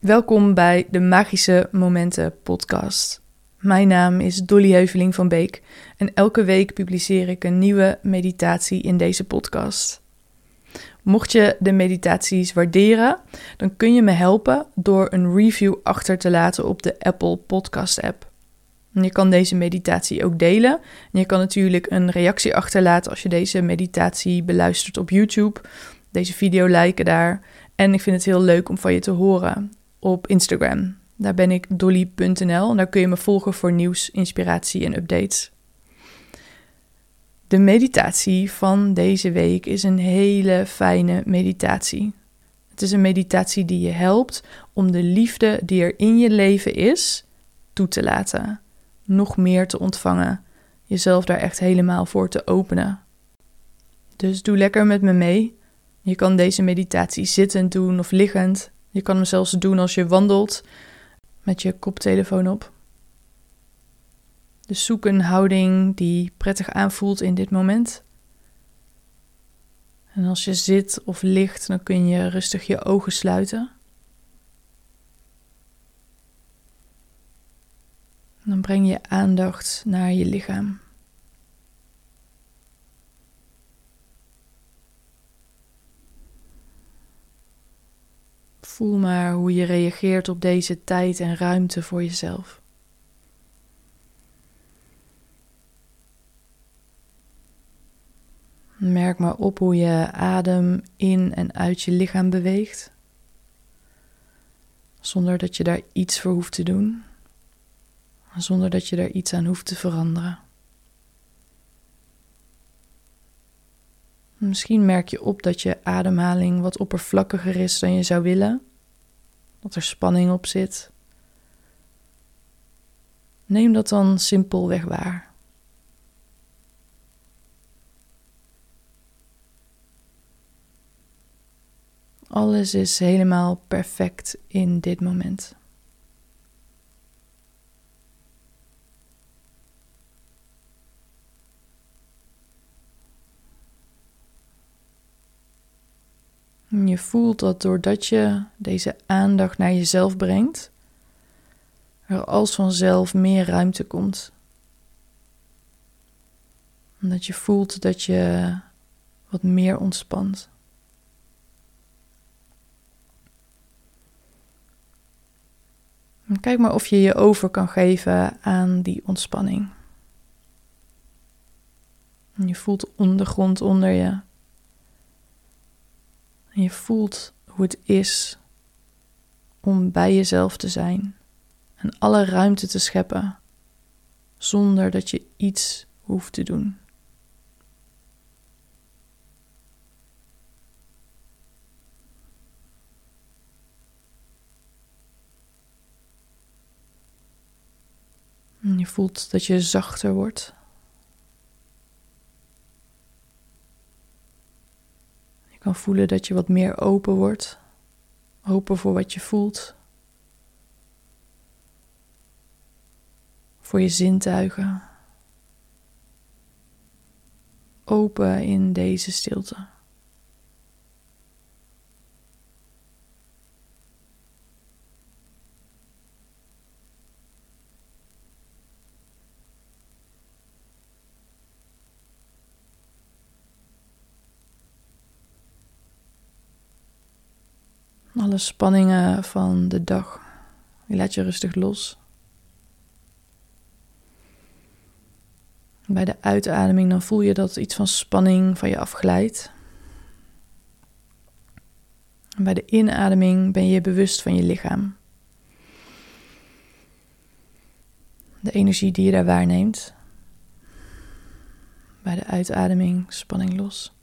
Welkom bij de Magische Momenten podcast. Mijn naam is Dolly Heuveling van Beek en elke week publiceer ik een nieuwe meditatie in deze podcast. Mocht je de meditaties waarderen, dan kun je me helpen door een review achter te laten op de Apple Podcast app. Je kan deze meditatie ook delen. En je kan natuurlijk een reactie achterlaten als je deze meditatie beluistert op YouTube. Deze video liken daar. En ik vind het heel leuk om van je te horen op Instagram. Daar ben ik dolly.nl en daar kun je me volgen voor nieuws, inspiratie en updates. De meditatie van deze week is een hele fijne meditatie. Het is een meditatie die je helpt om de liefde die er in je leven is toe te laten, nog meer te ontvangen, jezelf daar echt helemaal voor te openen. Dus doe lekker met me mee. Je kan deze meditatie zittend doen of liggend. Je kan hem zelfs doen als je wandelt met je koptelefoon op. Dus zoek een houding die prettig aanvoelt in dit moment. En als je zit of ligt, dan kun je rustig je ogen sluiten. dan breng je aandacht naar je lichaam. Voel maar hoe je reageert op deze tijd en ruimte voor jezelf. Merk maar op hoe je adem in en uit je lichaam beweegt, zonder dat je daar iets voor hoeft te doen, zonder dat je daar iets aan hoeft te veranderen. Misschien merk je op dat je ademhaling wat oppervlakkiger is dan je zou willen, dat er spanning op zit. Neem dat dan simpelweg waar. Alles is helemaal perfect in dit moment. Je voelt dat doordat je deze aandacht naar jezelf brengt, er als vanzelf meer ruimte komt. Omdat je voelt dat je wat meer ontspant. kijk maar of je je over kan geven aan die ontspanning. Je voelt ondergrond onder je. En je voelt hoe het is om bij jezelf te zijn en alle ruimte te scheppen zonder dat je iets hoeft te doen. En je voelt dat je zachter wordt. Voelen dat je wat meer open wordt. Open voor wat je voelt. Voor je zintuigen. Open in deze stilte. Alle spanningen van de dag, die laat je rustig los. Bij de uitademing dan voel je dat iets van spanning van je afglijdt. Bij de inademing ben je bewust van je lichaam. De energie die je daar waarneemt. Bij de uitademing spanning los.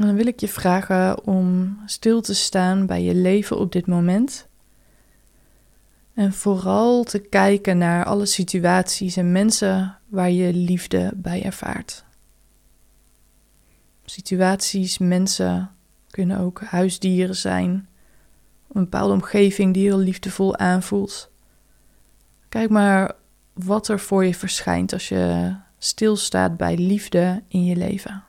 Dan wil ik je vragen om stil te staan bij je leven op dit moment. En vooral te kijken naar alle situaties en mensen waar je liefde bij ervaart. Situaties, mensen kunnen ook huisdieren zijn. Een bepaalde omgeving die heel liefdevol aanvoelt. Kijk maar wat er voor je verschijnt als je stilstaat bij liefde in je leven.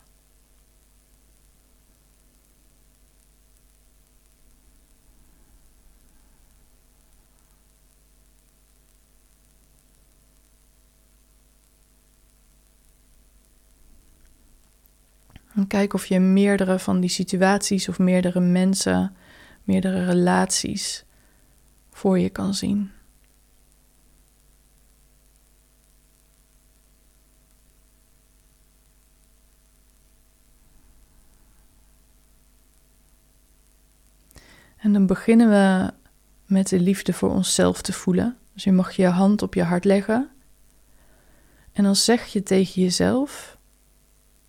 Kijk of je meerdere van die situaties of meerdere mensen, meerdere relaties voor je kan zien. En dan beginnen we met de liefde voor onszelf te voelen. Dus je mag je hand op je hart leggen. En dan zeg je tegen jezelf: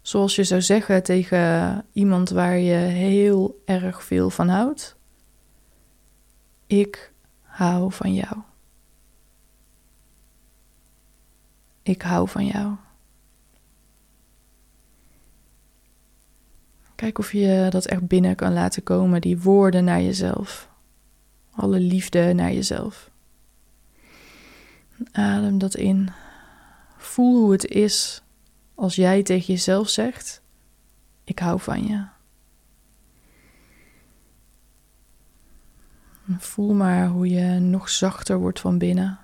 Zoals je zou zeggen tegen iemand waar je heel erg veel van houdt. Ik hou van jou. Ik hou van jou. Kijk of je dat echt binnen kan laten komen, die woorden naar jezelf. Alle liefde naar jezelf. Adem dat in. Voel hoe het is als jij tegen jezelf zegt: Ik hou van je. Voel maar hoe je nog zachter wordt van binnen.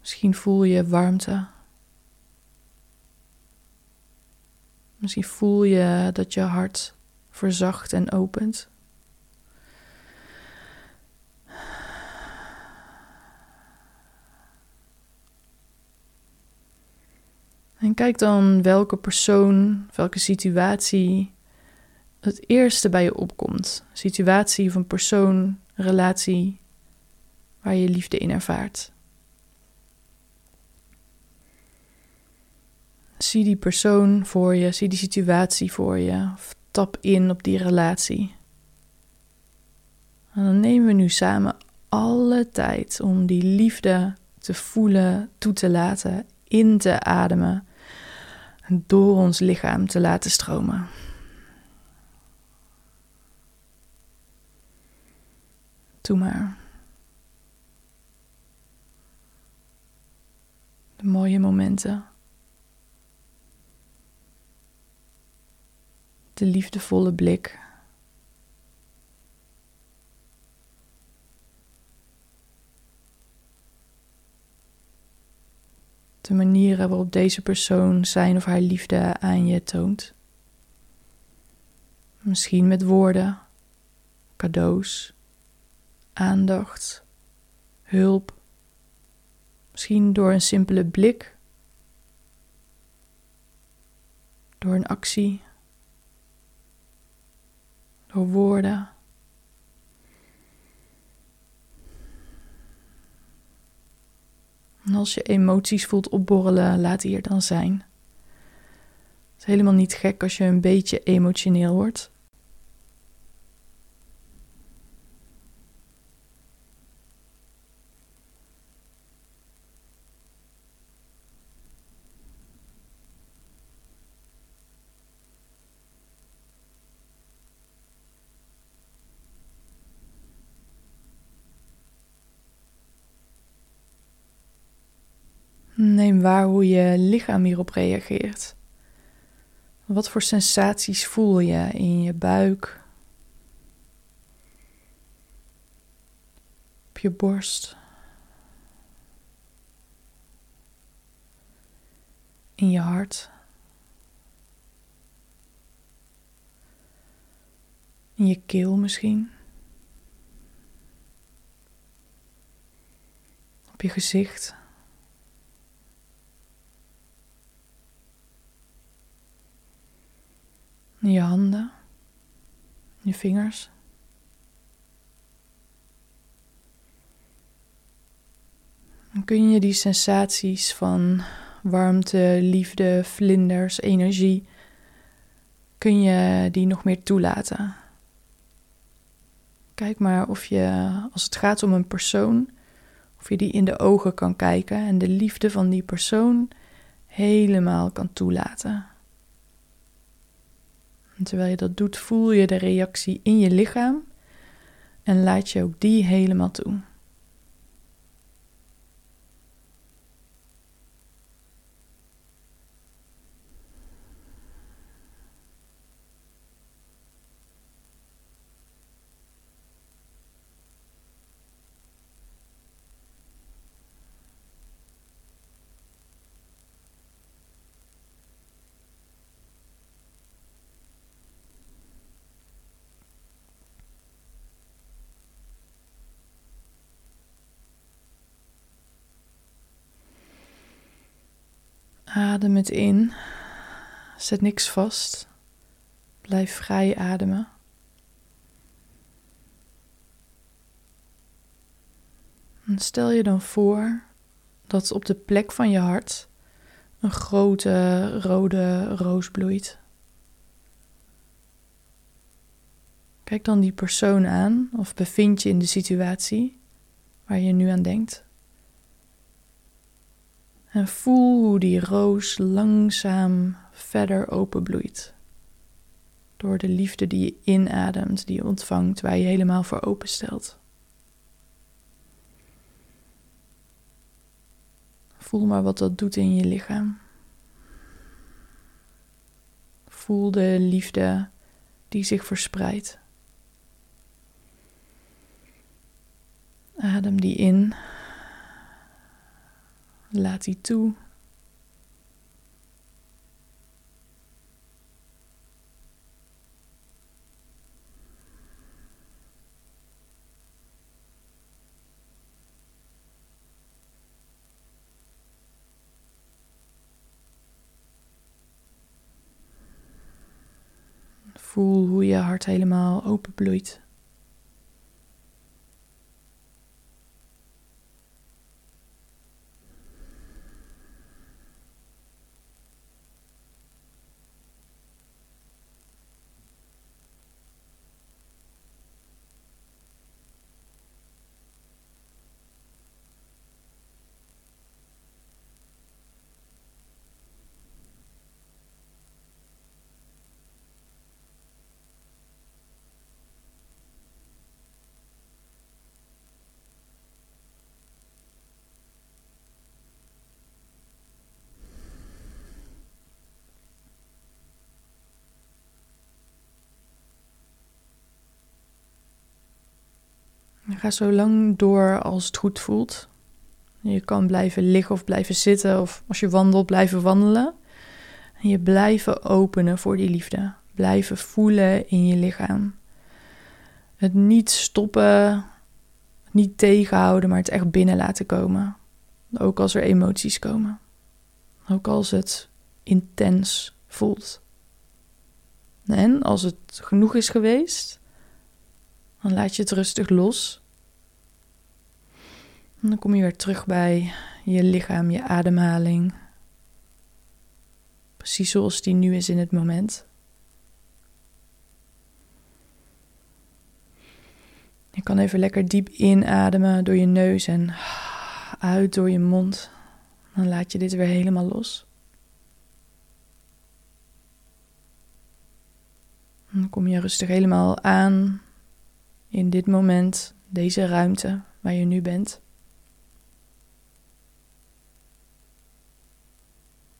Misschien voel je warmte. Misschien voel je dat je hart verzacht en opent. En kijk dan welke persoon, welke situatie het eerste bij je opkomt. Situatie of een persoon, relatie waar je liefde in ervaart. Zie die persoon voor je, zie die situatie voor je, of tap in op die relatie. En dan nemen we nu samen alle tijd om die liefde te voelen, toe te laten, in te ademen door ons lichaam te laten stromen. Doe maar. De mooie momenten. De liefdevolle blik. De manieren waarop deze persoon zijn of haar liefde aan je toont. Misschien met woorden, cadeaus, aandacht, hulp. Misschien door een simpele blik, door een actie, door woorden. En als je emoties voelt opborrelen, laat die er dan zijn. Het is helemaal niet gek als je een beetje emotioneel wordt. Neem waar hoe je lichaam hierop reageert. Wat voor sensaties voel je in je buik, op je borst, in je hart, in je keel misschien, op je gezicht. Je handen, je vingers. Dan kun je die sensaties van warmte, liefde, vlinders, energie, kun je die nog meer toelaten. Kijk maar of je, als het gaat om een persoon, of je die in de ogen kan kijken en de liefde van die persoon helemaal kan toelaten. En terwijl je dat doet, voel je de reactie in je lichaam en laat je ook die helemaal toe. Adem het in. Zet niks vast. Blijf vrij ademen. En stel je dan voor dat op de plek van je hart een grote rode roos bloeit. Kijk dan die persoon aan of bevind je in de situatie waar je nu aan denkt. En voel hoe die roos langzaam verder openbloeit. Door de liefde die je inademt, die je ontvangt, waar je helemaal voor openstelt. Voel maar wat dat doet in je lichaam. Voel de liefde die zich verspreidt. Adem die in Laat die toe. Voel hoe je hart helemaal openbloeit. Ga zo lang door als het goed voelt. Je kan blijven liggen of blijven zitten of als je wandelt blijven wandelen. En je blijven openen voor die liefde. Blijven voelen in je lichaam. Het niet stoppen, niet tegenhouden, maar het echt binnen laten komen. Ook als er emoties komen. Ook als het intens voelt. En als het genoeg is geweest, dan laat je het rustig los en dan kom je weer terug bij je lichaam, je ademhaling. Precies zoals die nu is in het moment. Je kan even lekker diep inademen door je neus en uit door je mond. Dan laat je dit weer helemaal los. Dan kom je rustig helemaal aan in dit moment, deze ruimte waar je nu bent.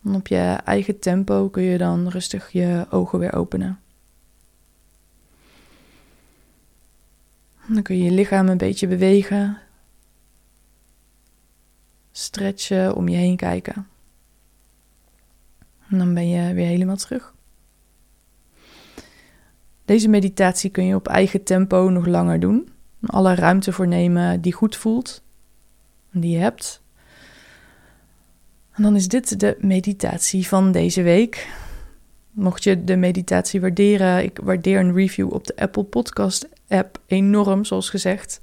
Op je eigen tempo kun je dan rustig je ogen weer openen. dan kun je je lichaam een beetje bewegen, stretchen, om je heen kijken. En dan ben je weer helemaal terug. Deze meditatie kun je op eigen tempo nog langer doen. Alle ruimte voor nemen die goed voelt, die je hebt. En dan is dit de meditatie van deze week. Mocht je de meditatie waarderen, ik waardeer een review op de Apple Podcast app enorm, zoals gezegd.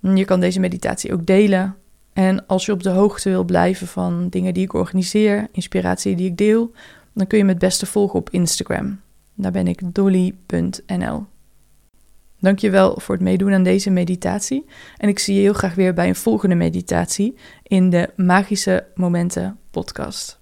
Je kan deze meditatie ook delen. En als je op de hoogte wil blijven van dingen die ik organiseer, inspiratie die ik deel, dan kun je me het beste volgen op Instagram. Daar ben ik dolly.nl. Dankjewel voor het meedoen aan deze meditatie. En ik zie je heel graag weer bij een volgende meditatie in de Magische Momenten podcast.